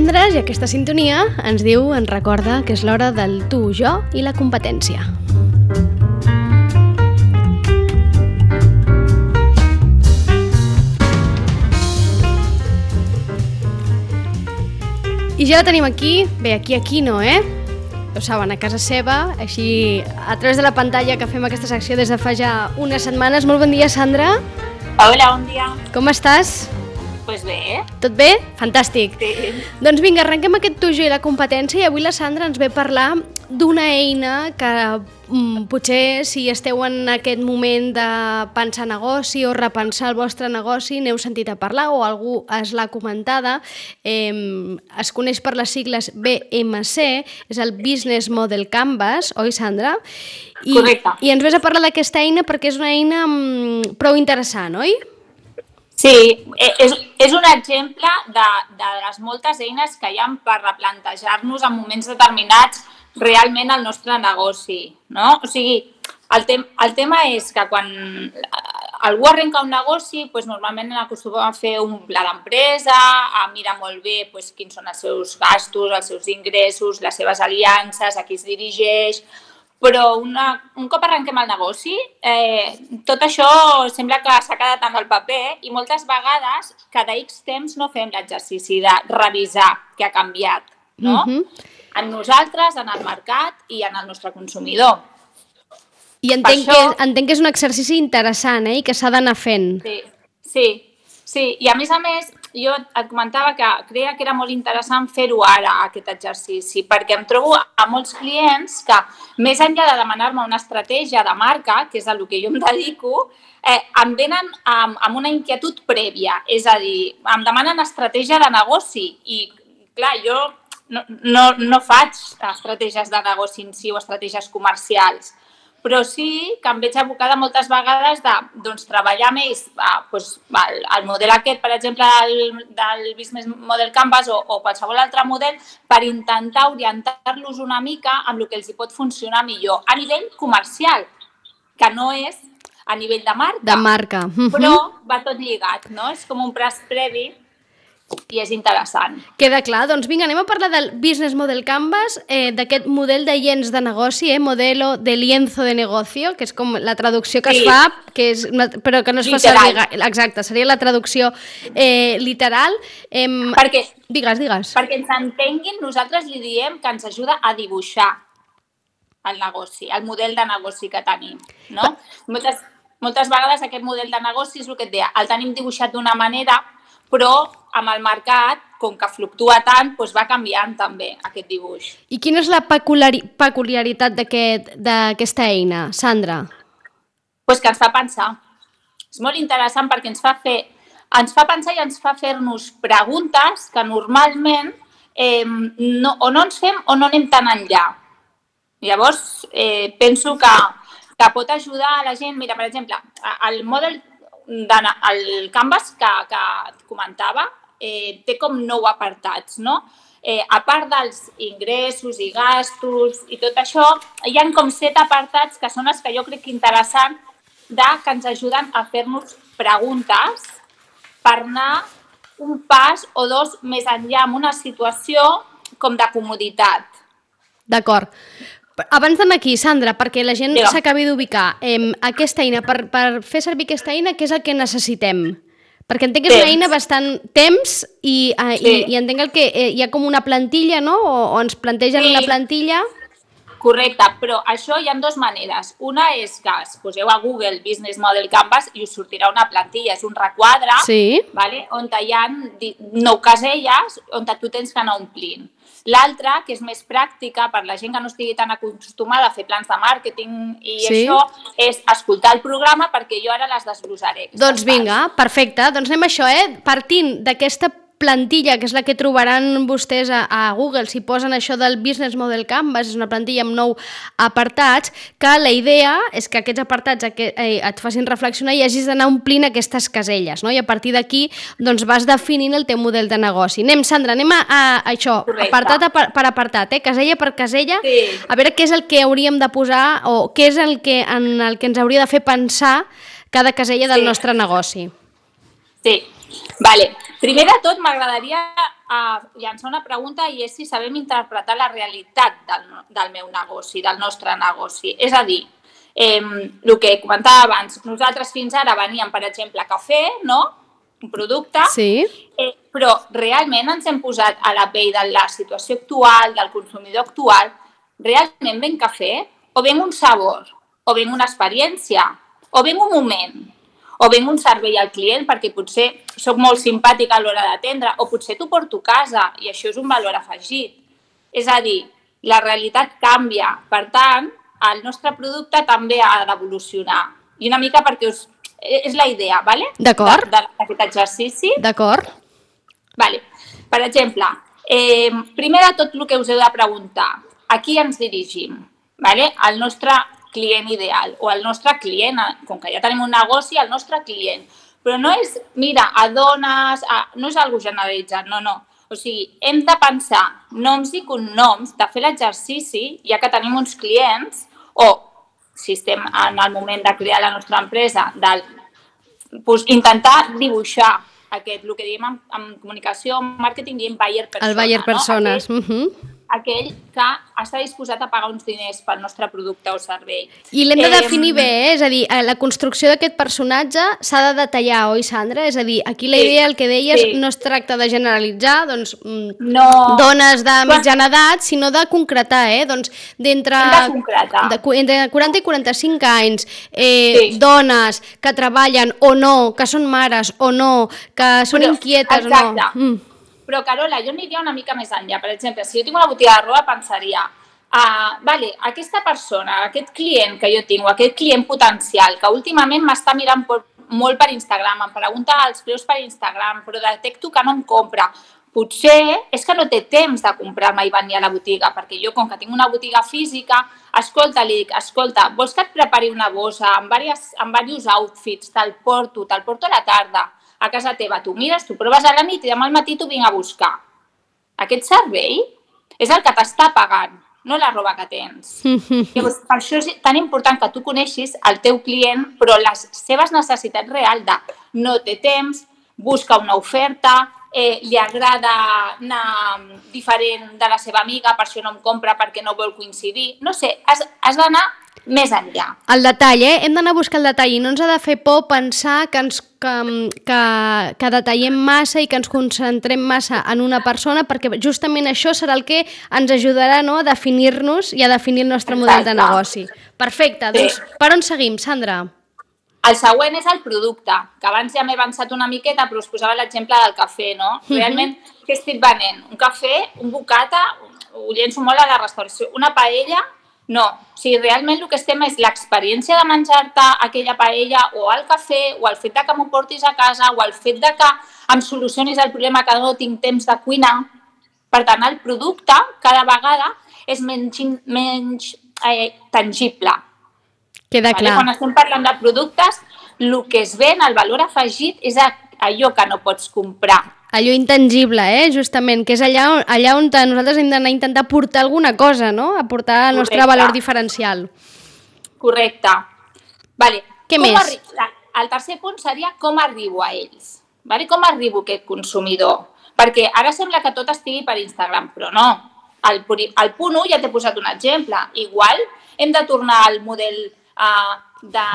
Divendres, i aquesta sintonia ens diu, ens recorda que és l'hora del tu, jo i la competència. I ja la tenim aquí, bé, aquí, aquí no, eh? Ho saben, a casa seva, així a través de la pantalla que fem aquesta secció des de fa ja unes setmanes. Molt bon dia, Sandra. Hola, bon dia. Com estàs? Pues bé. Tot bé? Fantàstic. Sí. Doncs vinga, arrenquem aquest tu, jo i la competència i avui la Sandra ens ve a parlar d'una eina que mm, potser si esteu en aquest moment de pensar negoci o repensar el vostre negoci n'heu sentit a parlar o algú es l'ha comentada. Eh, es coneix per les sigles BMC, és el Business Model Canvas, oi Sandra? I, Correcte. I ens ves a parlar d'aquesta eina perquè és una eina mm, prou interessant, oi? Sí, e- és, és un exemple de, de les moltes eines que hi ha per replantejar-nos en moments determinats realment el nostre negoci, no? O sigui, el, tem el tema és que quan algú arrenca un negoci, doncs normalment acostuma a fer un pla d'empresa, a mirar molt bé doncs, quins són els seus gastos, els seus ingressos, les seves aliances, a qui es dirigeix, però una, un cop arrenquem el negoci, eh, tot això sembla que s'ha quedat en el paper i moltes vegades cada X temps no fem l'exercici de revisar què ha canviat, no? Mhm. En nosaltres, en el mercat i en el nostre consumidor. I entenc, Per això- que, entenc que és un exercici interessant eh? i que s'ha d'anar fent. Sí, sí, sí. I a més a més, jo et comentava que creia que era molt interessant fer-ho ara, aquest exercici, perquè em trobo a molts clients que, més enllà de demanar-me una estratègia de marca, que és a lo que jo em dedico, eh, em venen amb, amb una inquietud prèvia, és a dir, em demanen estratègia de negoci i, clar, jo no, no, no faig estratègies de negoci en si o estratègies comercials, però sí que em veig abocada moltes vegades de doncs, treballar més ah, doncs, el, el model aquest, per exemple, del, del Business Model Canvas o, o qualsevol altre model per intentar orientar-los una mica amb el que els hi pot funcionar millor a nivell comercial, que no és a nivell de marca, De marca. Mhm. però va tot lligat, no? És com un pres previ i és interessant. Queda clar. Doncs vinga, anem a parlar del Business Model Canvas, eh, d'aquest model de llenç de negoci, eh, modelo de lienzo de negocio, que és com la traducció que Sí. es fa, que és una, però que no es fa Literal. servir... ga- Exacte, seria la traducció eh, literal. Eh, Perquè digues, digues. Perquè ens entenguin, nosaltres li diem que ens ajuda a dibuixar el negoci, el model de negoci que tenim. No? Moltes, moltes vegades aquest model de negoci és el que et deia, el tenim dibuixat d'una manera, però amb el mercat, com que fluctua tant, doncs va canviant també aquest dibuix. I quina és la peculiari peculiaritat d'aquest- d'aquesta eina, Sandra? pues que ens fa pensar. És molt interessant perquè ens fa fer, ens fa pensar i ens fa fer-nos preguntes que normalment eh, no, o no ens fem o no anem tan enllà. Llavors, eh, penso que, que pot ajudar a la gent, mira, per exemple, el model de, el Canvas que, que comentava eh, té com nou apartats, no? Eh, a part dels ingressos i gastos i tot això, hi han com set apartats que són els que jo crec que interessant de que ens ajuden a fer-nos preguntes per anar un pas o dos més enllà en una situació com de comoditat. D'acord. Abans d'anar aquí, Sandra, perquè la gent s'acabi d'ubicar, eh, aquesta eina, per, per fer servir aquesta eina, què és el que necessitem? Perquè entenc que és una eina bastant temps i, eh, Sí. i, i entenc el que eh, hi ha com una plantilla, no? O, o ens plantegen Sí. una plantilla. Correcte, però això hi ha dues maneres. Una és que es poseu a Google Business Model Canvas i us sortirà una plantilla, és un requadre Sí. vale? on hi ha nou caselles on tu tens que anar omplint. L'altra, que és més pràctica per la gent que no estigui tan acostumada a fer plans de màrqueting i Sí. això, és escoltar el programa perquè jo ara les desglossaré. Doncs parts. vinga, perfecte. Doncs anem a això, eh? Partint d'aquesta plantilla, que és la que trobaran vostès a, a Google si posen això del Business Model Canvas, és una plantilla amb nou apartats, que la idea és que aquests apartats aqu- eh, et facin reflexionar i hagis d'anar omplint aquestes caselles, no? I a partir d'aquí doncs vas definint el teu model de negoci. Anem, Sandra, anem a, a, a això, Correcte. apartat a, per, per apartat, eh? casella per casella, Sí. a veure què és el que hauríem de posar o què és el que, en el que ens hauria de fer pensar cada casella del Sí. nostre negoci. Sí, Vale. Primer de tot, m'agradaria uh, llançar una pregunta i és si sabem interpretar la realitat del, del meu negoci, del nostre negoci. És a dir, eh, el que comentava abans, nosaltres fins ara veníem, per exemple, cafè, no? un producte, Sí. eh, però realment ens hem posat a la pell de la situació actual, del consumidor actual, realment ven cafè o ven un sabor, o ven una experiència, o ven un moment, o ven un servei al client perquè potser sóc molt simpàtica a l'hora d'atendre, o potser t'ho porto a casa i això és un valor afegit. És a dir, la realitat canvia, per tant, el nostre producte també ha d'evolucionar. I una mica perquè us... és la idea, ¿vale? D'acord. D'aquest exercici. D'acord? Vale. Per exemple, eh, primer de tot el que us heu de preguntar, a qui ens dirigim? Vale? Al nostre client ideal o al nostre client, eh, com que ja tenim un negoci, al nostre client. Però no és, mira, a dones, a, no és algo generalitzat, no, no. O sigui, hem de pensar noms i cognoms, de fer l'exercici, ja que tenim uns clients, o si estem en el moment de crear la nostra empresa, del pues, intentar dibuixar aquest, el que diem en, en comunicació, en màrqueting, diem buyer persona. El Bayer Persones. No? Uh -huh. Aquell, que està disposat a pagar uns diners pel nostre producte o servei. I l'hem de definir bé, eh? és a dir, eh, la construcció d'aquest personatge s'ha de detallar, oi, Sandra? És a dir, aquí la Sí, idea, el que deies, sí. no es tracta de generalitzar, doncs, mm, No, dones de mitjana edat, sinó de concretar, eh? Doncs d'entre de entre 40 i 45 anys, eh, Sí. dones que treballen o no, que són mares o no, que són Però, inquietes o exacte. no. Mm. Però, Carola, jo aniria una mica més enllà. Per exemple, si jo tinc una botiga de roba, pensaria ah, vale, aquesta persona, aquest client que jo tinc, aquest client potencial, que últimament m'està mirant per, molt per Instagram, em pregunta els preus per Instagram, però detecto que no em compra. Potser és que no té temps de comprar-me i venir a la botiga, perquè jo, com que tinc una botiga física, escolta, li dic, escolta, vols que et prepari una bossa amb, diverses, amb diversos outfits, te'l porto, te'l porto a la tarda, a casa teva, tu mires, tu proves a la nit i demà al matí t'ho vinc a buscar. Aquest servei és el que t'està pagant, no la roba que tens. Llavors, per això és tan important que tu coneixis el teu client, però les seves necessitats reals de no té temps, busca una oferta, eh, li agrada anar diferent de la seva amiga, per això no em compra perquè no vol coincidir. No sé, has, has d'anar més enllà. El detall, eh? Hem d'anar a buscar el detall i no ens ha de fer por pensar que, ens, que, que, que detallem massa i que ens concentrem massa en una persona perquè justament això serà el que ens ajudarà no, a definir-nos i a definir el nostre model de negoci. Perfecte, doncs per on seguim, Sandra? El següent és el producte, que abans ja m'he avançat una miqueta, però us posava l'exemple del cafè, no? Realment, què estic venent? Un cafè, un bocata, ho llenço molt a la restauració, una paella, no. O sigui, realment el que estem és l'experiència de menjar-te aquella paella o el cafè o el fet de que m'ho portis a casa o el fet de que em solucionis el problema que no tinc temps de cuinar. Per tant, el producte cada vegada és menys, menys eh, tangible. Queda Vale? clar. Quan estem parlant de productes, el que es ven, el valor afegit, és allò que no pots comprar. Allò intangible, eh? justament, que és allà on, allà on nosaltres hem d'anar a intentar portar alguna cosa, no? aportar el nostre Correcte. valor diferencial. Correcte. Vale. Què Com més? arri- El tercer punt seria com arribo a ells. Vale? Com arribo a aquest consumidor? Perquè ara sembla que tot estigui per Instagram, però no. Al, puri- al punt 1 ja t'he posat un exemple. Igual hem de tornar al model uh, de,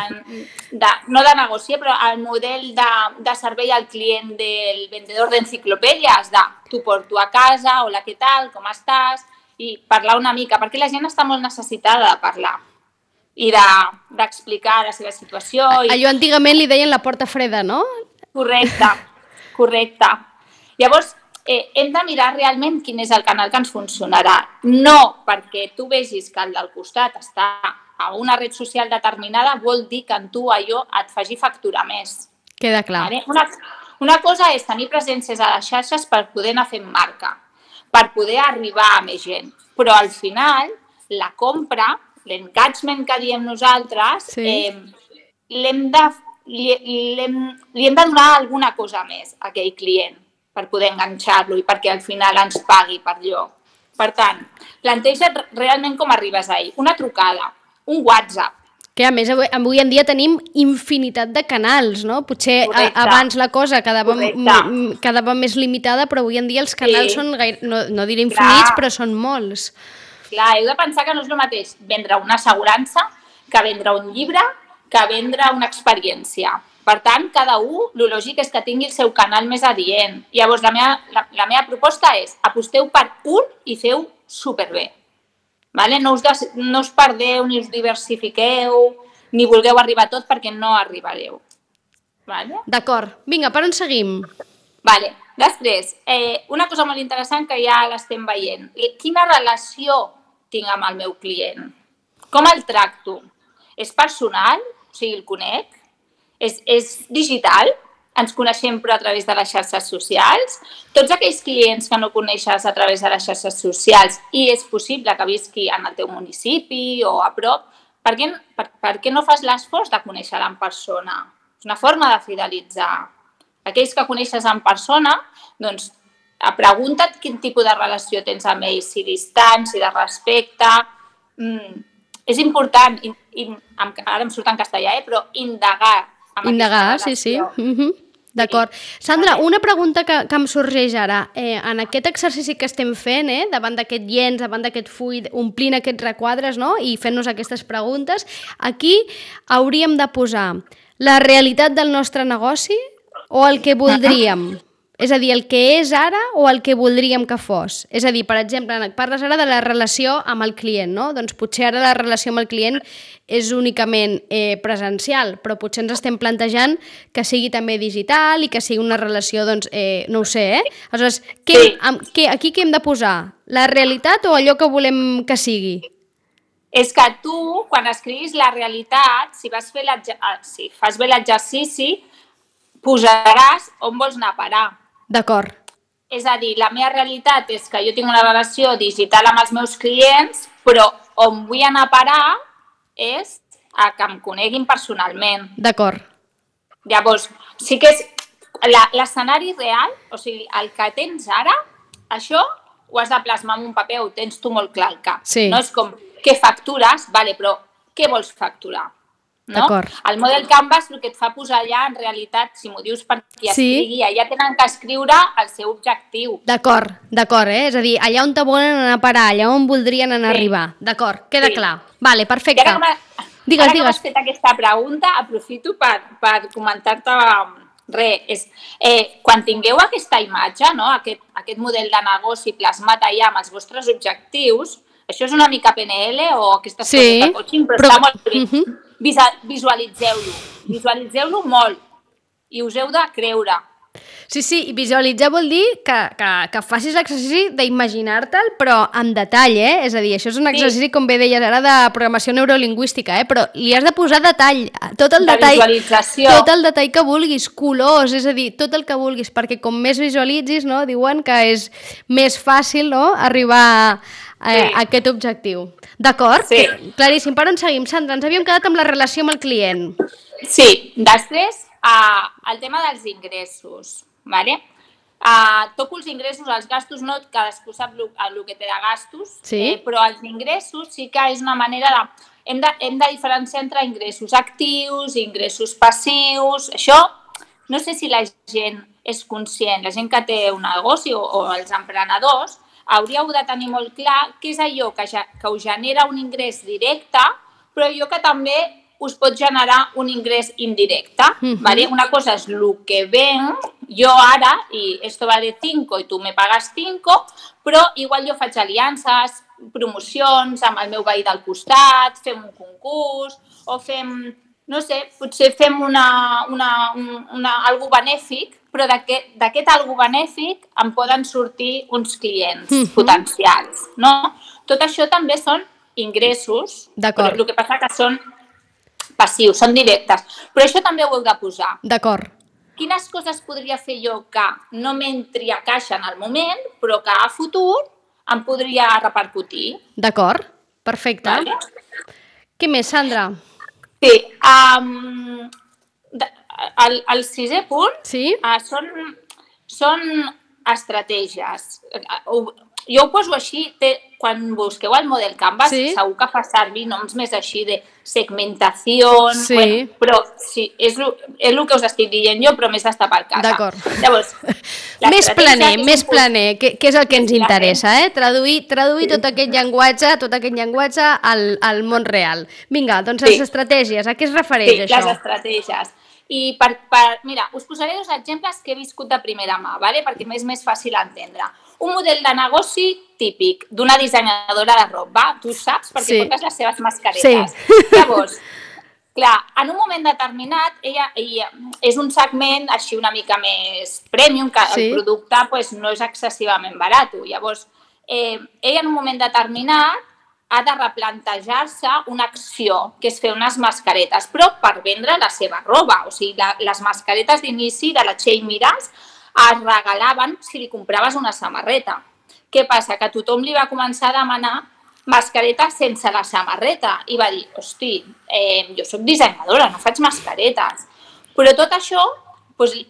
de, no de negoci, però al model de, de servei al client del vendedor d'enciclopèdies, de t'ho porto a casa, hola, què tal, com estàs, i parlar una mica, perquè la gent està molt necessitada de parlar i de- d'explicar de, la seva situació. I... Allò antigament li deien la porta freda, no? Correcte, correcte. Llavors, eh, hem de mirar realment quin és el canal que ens funcionarà. No perquè tu vegis que el del costat està a una red social determinada vol dir que en tu allò et faci facturar més. Queda clar. Vale? Una, una cosa és tenir presències a les xarxes per poder anar fent marca, per poder arribar a més gent. Però al final, la compra, l'engagement que diem nosaltres, Sí. eh, l'hem de, li, li, hem, li hem de donar alguna cosa més a aquell client per poder enganxar-lo i perquè al final ens pagui per allò. Per tant, planteja't realment com arribes a ell. Una trucada, un WhatsApp, Que a més avui, avui en dia tenim infinitat de canals, no? Potser a, abans la cosa quedava, quedava més limitada, però avui en dia els canals Sí. són, gaire, no, no diré infinits, Clar. però són molts. Clar, heu de pensar que no és el mateix vendre una assegurança que vendre un llibre, que vendre una experiència. Per tant, cada un, el lògic és que tingui el seu canal més adient. Llavors, la meva, la, la meva proposta és aposteu per un i feu superbé. Vale? No, us des, no us perdeu, ni us diversifiqueu, ni vulgueu arribar tot perquè no arribareu. Vale? D'acord. Vinga, per on seguim? Vale. Després, eh, una cosa molt interessant que ja l'estem veient. Quina relació tinc amb el meu client? Com el tracto? És personal? O sigui, el conec? És, és digital? Ens coneixem però a través de les xarxes socials? Tots aquells clients que no coneixes a través de les xarxes socials i és possible que visqui en el teu municipi o a prop, per què, per, per què no fas l'esforç de conèixer-la en persona? És una forma de fidelitzar aquells que coneixes en persona, doncs pregunta't quin tipus de relació tens amb ells, si distant, si de respecte. Mm, és important, i, i, ara em surt en castellà, eh, però indagar. Indagar, sí, sí. Mm -hmm. D'acord. Sandra, una pregunta que, que em sorgeix ara. Eh, en aquest exercici que estem fent, eh, davant d'aquest llenç, davant d'aquest full, omplint aquests requadres no? i fent-nos aquestes preguntes, aquí hauríem de posar la realitat del nostre negoci o el que voldríem? És a dir, el que és ara o el que voldríem que fos? És a dir, per exemple, parles ara de la relació amb el client, no? Doncs potser ara la relació amb el client és únicament eh, presencial, però potser ens estem plantejant que sigui també digital i que sigui una relació, doncs, eh, no ho sé, eh? Aleshores, què, amb, què, aquí què hem de posar? La realitat o allò que volem que sigui? És que tu, quan escriguis la realitat, si, vas fer ah, si fas bé l'exercici, posaràs on vols anar a parar. D'acord, És a dir, la meva realitat és que jo tinc una relació digital amb els meus clients, però on vull anar a parar és a que em coneguin personalment. d'acord. Llavors, sí que és la- l'escenari real, o sigui, el que tens ara, això ho has de plasmar en un paper, ho tens tu molt clar al cap. Sí. No és com, què factures? Vale, però què vols facturar? No? El model Canvas el que et fa posar allà, en realitat, si m'ho dius per qui Sí. escrigui, allà tenen que escriure el seu objectiu. D'acord, d'acord, eh? És a dir, allà on te volen anar a parar, allà on voldrien anar a Sí. arribar. D'acord, queda Sí. clar. Vale, I perfecte. ara que Digues, ara que m'has fet aquesta pregunta, aprofito per, per comentar-te res. És, eh, quan tingueu aquesta imatge, no? aquest, aquest model de negoci plasmat allà amb els vostres objectius, això és una mica PNL o aquestes Sí, coses de coaching, però, però- està molt bé. Mhm. Visualitzeu-lo. Visualitzeu-lo molt i us heu de creure. Sí, sí, i visualitzar vol dir que, que, que facis l'exercici d'imaginar-te'l, però en detall, eh? És a dir, això és un exercici, com bé deies ara, de programació neurolingüística, eh? Però li has de posar detall, tot el De detall... Tot el detall que vulguis, colors, és a dir, tot el que vulguis, perquè com més visualitzis, no? Diuen que és més fàcil, no?, arribar a, Sí. a aquest objectiu. D'acord? Sí. Claríssim. Per on seguim, Sandra? Ens havíem quedat amb la relació amb el client. Sí, després, uh, el tema dels ingressos. ¿vale? Uh, toco els ingressos, els gastos no, cadascú sap el, el que té de gastos, Sí. eh, però els ingressos sí que és una manera de... Hem, de... hem de diferenciar entre ingressos actius, ingressos passius... Això no sé si la gent és conscient, la gent que té un negoci o, o els emprenedors, hauríeu de tenir molt clar què és allò que, ja, que us genera un ingrés directe, però allò que també us pot generar un ingrés indirecte. Mhm. ¿vale? Una cosa és el que venc jo ara, i esto vale 5 i tu me pagas 5, però igual jo faig aliances, promocions amb el meu veí del costat, fem un concurs, o fem, no sé, potser fem una, una, un- una, algo benèfic, però d'aquest algo benèfic em poden sortir uns clients Mhm. potencials, no? Tot això també són ingressos, però el que passa que són passius, són directes. Però això també ho heu de posar. D'acord. Quines coses podria fer jo que no m'entri a caixa en el moment, però que a futur em podria repercutir? D'acord. Perfecte. Vale? Què més, Sandra? Sí, um, el, el sisè punt Sí? uh, són, són estratègies. Uh, jo ho poso així, té, quan busqueu el model Canvas, Sí. segur que fa servir noms més així de segmentació, Sí. bueno, però sí, és el, és el que us estic dient jo, però més d'estar per casa. D'acord. Llavors, Més planer, és més un- planer, que, que és el que ens interessa, eh? Traduir, traduir tot aquest llenguatge, tot aquest llenguatge al, al món real. Vinga, doncs Sí. les estratègies, a què es refereix Sí, això? les estratègies. I per, per, mira, us posaré dos exemples que he viscut de primera mà, vale? perquè m'és més fàcil entendre. Un model de negoci típic d'una dissenyadora de roba, tu saps, perquè Sí. portes les seves mascaretes. Sí. Llavors, clar, en un moment determinat, ella, ella és un segment així una mica més premium, que Sí. el producte pues, no és excessivament barat. Llavors, eh, ella en un moment determinat ha de replantejar-se una acció, que és fer unes mascaretes, però per vendre la seva roba. O sigui, la, les mascaretes d'inici de la Txell Miras es regalaven si li compraves una samarreta. Què passa? Que tothom li va començar a demanar mascaretes sense la samarreta i va dir, hosti, eh, jo sóc dissenyadora, no faig mascaretes. Però tot això, doncs,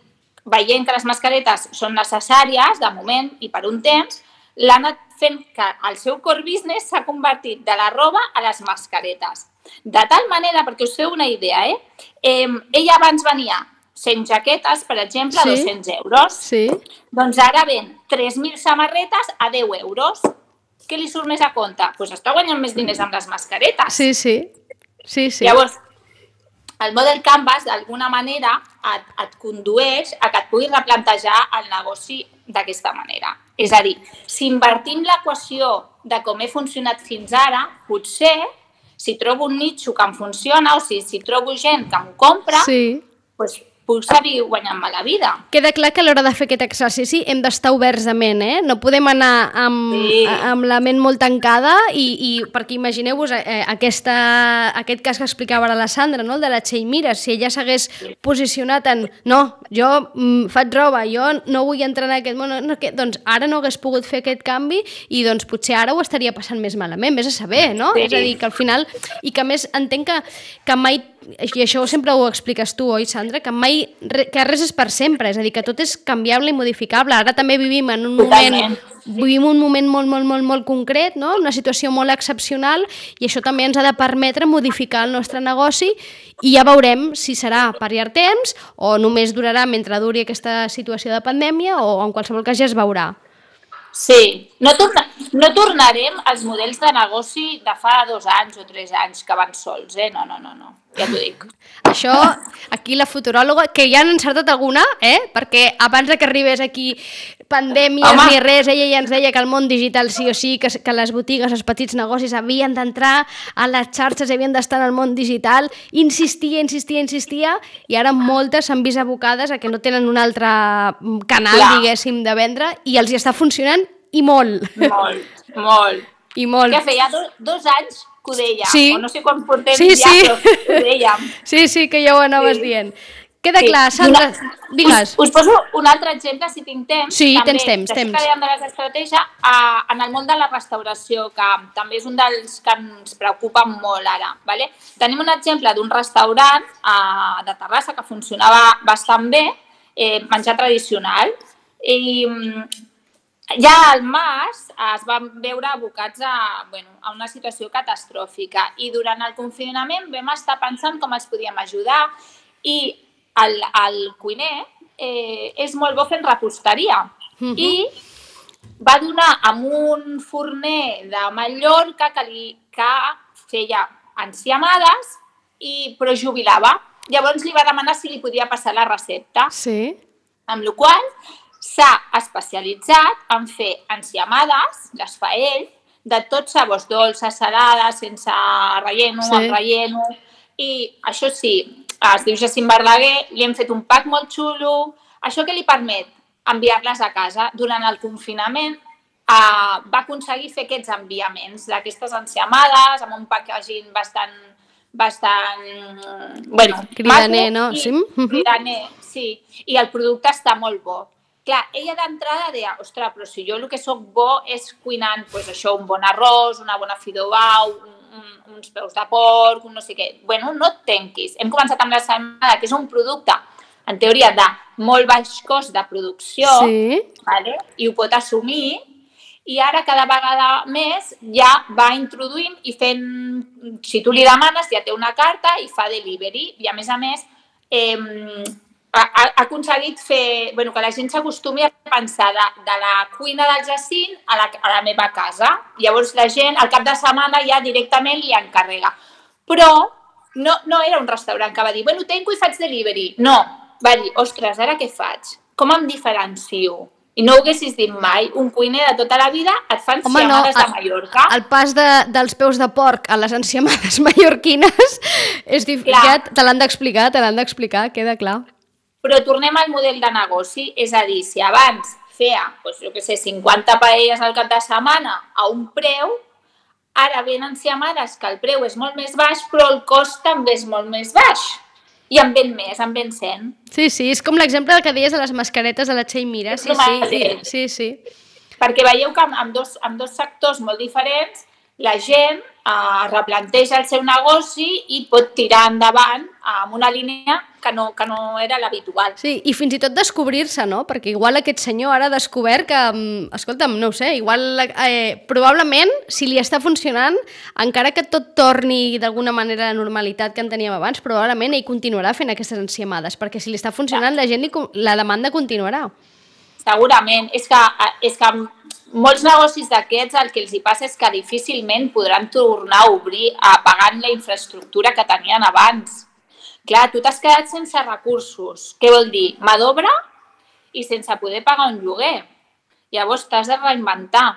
veient que les mascaretes són necessàries de moment i per un temps, l'ha anat fent que el seu core business s'ha convertit de la roba a les mascaretes. De tal manera, perquè us feu una idea, eh? eh ella abans venia 100 jaquetes, per exemple, Sí. a 200 euros. Sí, Doncs ara ven 3.000 samarretes a 10 euros. Què li surt més a compte? Doncs pues està guanyant més diners amb les mascaretes. sí, sí. Sí, sí. Llavors, el model Canvas, d'alguna manera, et, et condueix a que et puguis replantejar el negoci d'aquesta manera. És a dir, si invertim l'equació de com he funcionat fins ara, potser, si trobo un nicho que em funciona o si, si trobo gent que em compra, Sí. doncs puc seguir guanyant-me la vida. Queda clar que a l'hora de fer aquest exercici hem d'estar oberts de ment, eh? No podem anar amb, Sí. amb la ment molt tancada i, i perquè imagineu-vos eh, aquesta, aquest cas que explicava ara la Sandra, no? el de la Txell Mira, si ella s'hagués posicionat en no, jo mm, faig roba, jo no vull entrar en aquest món, no, no, que, doncs ara no hagués pogut fer aquest canvi i doncs potser ara ho estaria passant més malament, més a saber, no? Sí. És a dir, que al final, i que més entenc que, que mai i això sempre ho expliques tu, oi, Sandra? Que mai, que res és per sempre, és a dir, que tot és canviable i modificable. Ara també vivim en un Totalment. moment vivim un moment molt, molt, molt, molt concret, no? una situació molt excepcional i això també ens ha de permetre modificar el nostre negoci i ja veurem si serà per llarg temps o només durarà mentre duri aquesta situació de pandèmia o en qualsevol cas ja es veurà. Sí, no, torna, no tornarem als models de negoci de fa dos anys o tres anys que van sols, eh? No, no, no, no, ja t'ho dic. Això, aquí la futuròloga, que ja han encertat alguna, eh? perquè abans que arribés aquí pandèmies Home. ni res, ella ja ens deia que el món digital sí o sí, que, que les botigues, els petits negocis havien d'entrar a les xarxes, havien d'estar en el món digital, insistia, insistia, insistia, i ara moltes s'han vist abocades a que no tenen un altre mm, canal, Clar. diguéssim, de vendre, i els hi està funcionant i molt, Molt, molt. i molt. Que feia do, dos anys que ho deia, Sí. o no sé quan portem Sí, ja, sí. però ho dèiem. Sí, sí, que ja ho anaves Sí. dient. Queda Sí. clar, Sandra, Una- digues. Us, us poso un altre exemple, si tinc temps. Sí, també, tens temps, temps. que de les estratègies, a, en el món de la restauració, que també és un dels que ens preocupa molt ara. Vale? Tenim un exemple d'un restaurant a, de Terrassa que funcionava bastant bé, eh, menjar tradicional, i mm, ja al març es van veure abocats a, bueno, a una situació catastròfica i durant el confinament vam estar pensant com els podíem ajudar i el, el cuiner eh, és molt bo fent reposteria Mhm. i va donar amb un forner de Mallorca que, li, que feia enciamades i però jubilava. Llavors li va demanar si li podia passar la recepta Sí. amb la qual s'ha especialitzat en fer enciamades, les fa ell, de tots sabors, dolces, salades, sense relleno, sí. amb relleno, i això sí, es diu Jacint Verdaguer, li hem fet un pack molt xulo, això que li permet enviar-les a casa durant el confinament, eh, va aconseguir fer aquests enviaments d'aquestes enciamades amb un packaging bastant bastant, bueno, Cridaner, no? i- Sí? Mhm. Cridaner, sí. I el producte està molt bo. Clar, ella d'entrada deia, ostres, però si jo el que sóc bo és cuinant, doncs això, un bon arròs, una bona fideuà, un, un, uns peus de porc, un no sé què. Bueno, no et tenquis. Hem començat amb la setmana, que és un producte, en teoria, de molt baix cost de producció, Sí. vale? i ho pot assumir, i ara cada vegada més ja va introduint i fent, si tu li demanes, ja té una carta i fa delivery. I a més a més, eh, ha, ha aconseguit fer, bueno, que la gent s'acostumi a pensar de, de la cuina del Jacint a la, a la meva casa. Llavors la gent al cap de setmana ja directament li encarrega. Però no, no era un restaurant que va dir, bueno, tenco i faig delivery. No, va dir, ostres, ara què faig? Com em diferencio? i no ho haguessis dit mai, un cuiner de tota la vida et fan Home, enciamades no, de Mallorca. El pas de, dels peus de porc a les enciamades mallorquines és difícil, te l'han d'explicar, te l'han d'explicar, queda clar. Però tornem al model de negoci, és a dir, si abans feia, doncs, jo què sé, 50 paelles al cap de setmana a un preu, ara venen enciamades que el preu és molt més baix, però el cost també és molt més baix. I en ven més, en ven 100. Sí, sí, és com l'exemple que deies de les mascaretes de la Txell Mira. Sí, sí, sí, sí. Perquè veieu que amb, amb, dos, amb dos sectors molt diferents la gent eh, replanteja el seu negoci i pot tirar endavant amb una línia que no, que no era l'habitual. Sí, i fins i tot descobrir-se, no? Perquè igual aquest senyor ara ha descobert que, mm, escolta'm, no ho sé, igual eh, probablement, si li està funcionant, encara que tot torni d'alguna manera a la normalitat que en teníem abans, probablement ell continuarà fent aquestes enciamades, perquè si li està funcionant, la gent li, la demanda continuarà. Segurament. És que, és que molts negocis d'aquests el que els hi passa és que difícilment podran tornar a obrir a pagant la infraestructura que tenien abans. Clar, tu t'has quedat sense recursos. Què vol dir? Mà d'obra i sense poder pagar un lloguer. Llavors t'has de reinventar.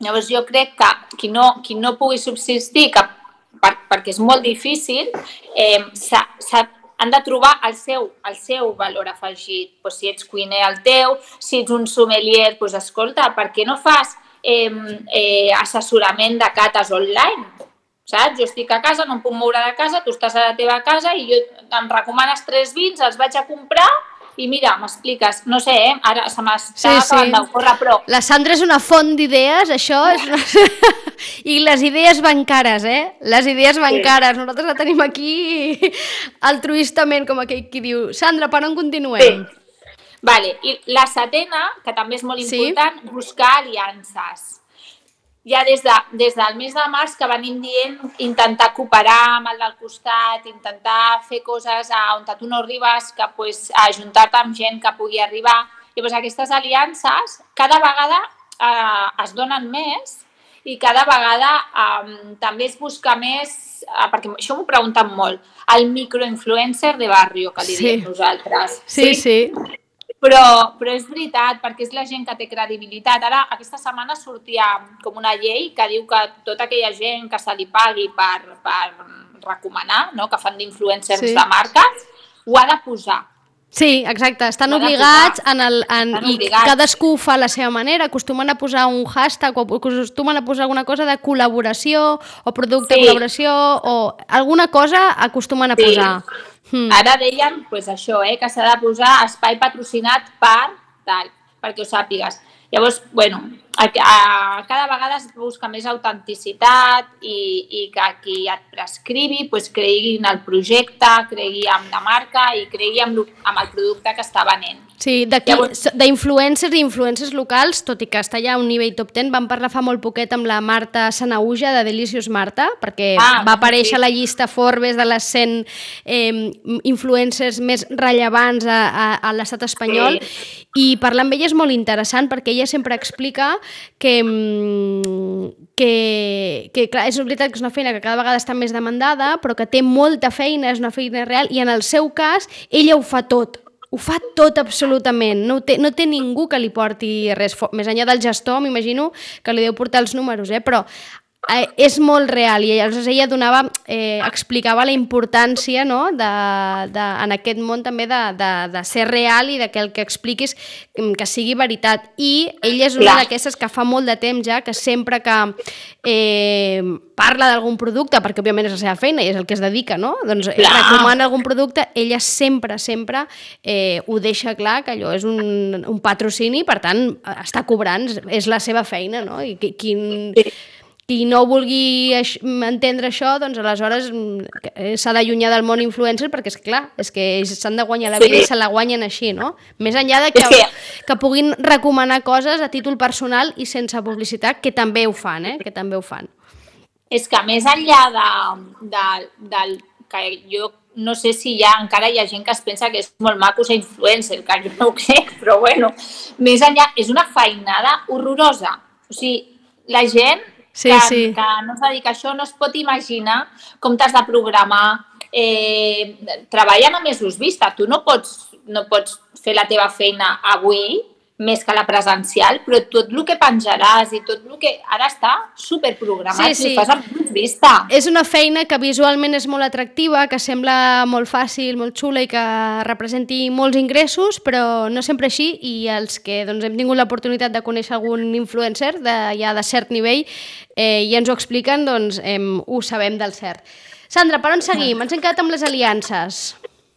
Llavors jo crec que qui no, qui no pugui subsistir, que, per, perquè és molt difícil, eh, s'ha han de trobar el seu, el seu valor afegit. Pues, si ets cuiner, el teu, si ets un sommelier, pues, escolta, per què no fas eh, eh, assessorament de cates online? Saps? Jo estic a casa, no em puc moure de casa, tu estàs a la teva casa i jo em recomanes tres vins, els vaig a comprar i mira, m'expliques, no sé, eh? ara se m'està sí, acabant sí. d'ocórrer, però... La Sandra és una font d'idees, això és una... I les idees van cares, eh? Les idees van sí. cares. Nosaltres la tenim aquí altruistament, com aquell qui diu. Sandra, per on continuem? Sí. Vale. I la setena, que també és molt important, sí? buscar aliances ja des, de, des del mes de març que venim dient intentar cooperar amb el del costat, intentar fer coses a on tu no arribes, que pues, ajuntar-te amb gent que pugui arribar. I pues, aquestes aliances cada vegada eh, es donen més i cada vegada eh, també es busca més, eh, perquè això m'ho pregunten molt, el microinfluencer de barrio, que li sí. diem nosaltres. Sí, sí. sí. Però, però és veritat, perquè és la gent que té credibilitat. Ara, aquesta setmana sortia com una llei que diu que tota aquella gent que se li pagui per, per recomanar, no? que fan d'influencers sí. de marques, ho ha de posar. Sí, exacte, estan obligats en el, en, estan i obligats. cadascú fa la seva manera, acostumen a posar un hashtag o acostumen a posar alguna cosa de col·laboració o producte sí. de col·laboració o alguna cosa acostumen a posar. Hmm. Ara deien pues, això, eh, que s'ha de posar espai patrocinat per tal, perquè ho sàpigues. Llavors, bueno, a, a, cada vegada es busca més autenticitat i, i que qui et prescrivi pues, cregui en el projecte, cregui en la marca i cregui en, en el producte que està venent. Sí, d'influencers i influencers locals, tot i que està ja a un nivell top 10, vam parlar fa molt poquet amb la Marta Sanauja de Delicious Marta, perquè ah, va aparèixer sí. a la llista Forbes de les 100 eh, influencers més rellevants a, a, a l'estat espanyol, sí. i parlar amb ella és molt interessant perquè ella sempre explica que, que, que clar, és veritat que és una feina que cada vegada està més demandada, però que té molta feina, és una feina real, i en el seu cas ella ho fa tot, ho fa tot absolutament, no té, no té ningú que li porti res, més enllà del gestor, m'imagino que li deu portar els números, eh? però eh, és molt real i llavors ella donava, eh, explicava la importància no? de, de, en aquest món també de, de, de ser real i de que el que expliquis mm, que sigui veritat i ella és una d'aquestes que fa molt de temps ja que sempre que eh, parla d'algun producte, perquè òbviament és la seva feina i és el que es dedica, no? doncs clar. recomana algun producte, ella sempre, sempre eh, ho deixa clar que allò és un, un patrocini, per tant està cobrant, és la seva feina no? i quin... Sí qui no vulgui entendre això, doncs aleshores mm, eh, s'ha d'allunyar del món influencer perquè, és clar, és que s'han de guanyar la vida sí. i se la guanyen així, no? Més enllà de que, que... que puguin recomanar coses a títol personal i sense publicitat, que també ho fan, eh? Que també ho fan. És que més enllà de, de, del que jo no sé si ja encara hi ha gent que es pensa que és molt maco ser influencer, que jo no ho crec, però bueno, més enllà, és una feinada horrorosa. O sigui, la gent sí, que, sí. que no es dedica a això no es pot imaginar com t'has de programar, eh, treballant a mesos vista. Tu no pots, no pots fer la teva feina avui més que la presencial, però tot el que penjaràs i tot el que ha d'estar superprogramat, sí, sí. ho fas amb vista. És una feina que visualment és molt atractiva, que sembla molt fàcil, molt xula i que representi molts ingressos, però no sempre així i els que doncs, hem tingut l'oportunitat de conèixer algun influencer de, ja de cert nivell eh, i ens ho expliquen, doncs em, ho sabem del cert. Sandra, per on seguim? Ens hem quedat amb les aliances.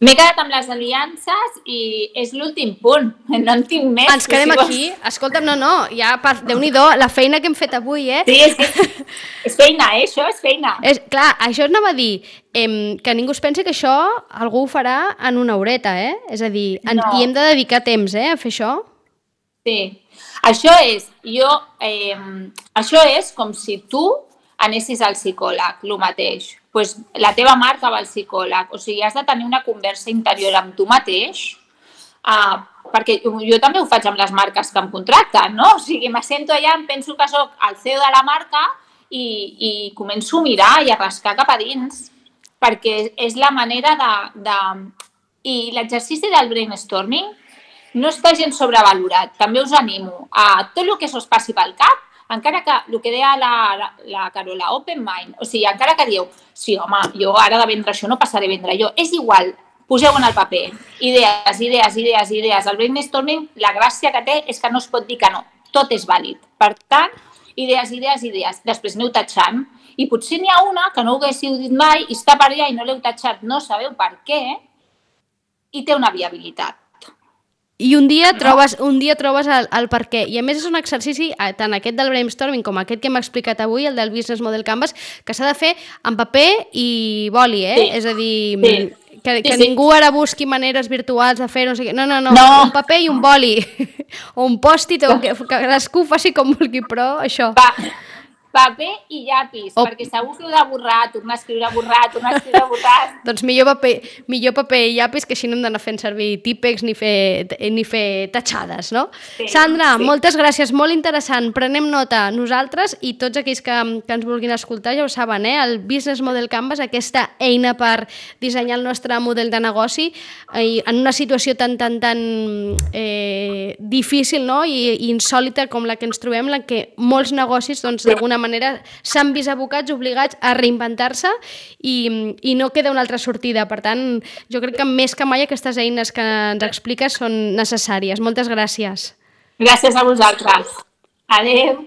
M'he quedat amb les aliances i és l'últim punt. No en tinc més. Ens quedem si aquí. Vols... Escolta'm, no, no, ja, per... déu nhi la feina que hem fet avui, eh? Sí, és, que... és feina, eh? Això és feina. És, clar, això anava a dir em, que ningú es pensi que això algú ho farà en una horeta, eh? És a dir, en... no. i hem de dedicar temps, eh, a fer això. Sí. Això és, jo, eh, això és com si tu anessis al psicòleg, el mateix pues, la teva marca va al psicòleg. O sigui, has de tenir una conversa interior amb tu mateix, uh, perquè jo també ho faig amb les marques que em contracten, no? O sigui, me sento allà, em penso que sóc el CEO de la marca i, i començo a mirar i a rascar cap a dins, perquè és la manera de... de... I l'exercici del brainstorming no està gens sobrevalorat. També us animo a tot el que s'us passi pel cap, encara que el que deia la, la, la Carola, open mind, o sigui, encara que dieu, sí, home, jo ara de vendre això no passaré a vendre jo, és igual, poseu en el paper, idees, idees, idees, idees. El brainstorming, la gràcia que té és que no es pot dir que no, tot és vàlid. Per tant, idees, idees, idees. Després aneu tatxant i potser n'hi ha una que no ho haguéssiu dit mai i està per allà i no l'heu tatxat, no sabeu per què, i té una viabilitat. I un dia trobes, un dia trobes el, el per què. I a més és un exercici, eh, tant aquest del brainstorming com aquest que hem explicat avui, el del Business Model Canvas, que s'ha de fer en paper i boli, eh? Sí. És a dir, sí. que, que sí, sí. ningú ara busqui maneres virtuals de fer no sé què. No, no, no, no. un paper i un boli. o un pòstit, o que, que cadascú faci com vulgui, però això. Va, paper i llapis, oh. perquè segur que heu de borrar, tornar a escriure, borrar, tornar a escriure, borrar. doncs millor paper, millor paper i llapis que així no hem d'anar fent servir típex ni fer, ni fer tatxades, no? Sí, Sandra, sí. moltes gràcies, molt interessant. Prenem nota nosaltres i tots aquells que, que ens vulguin escoltar ja ho saben, eh? el Business Model Canvas, aquesta eina per dissenyar el nostre model de negoci eh, en una situació tan, tan, tan eh, difícil no? I, i insòlita com la que ens trobem, la que molts negocis doncs, d'alguna manera s'han vist abocats, obligats a reinventar-se i, i no queda una altra sortida. Per tant, jo crec que més que mai aquestes eines que ens expliques són necessàries. Moltes gràcies. Gràcies a vosaltres. Adéu.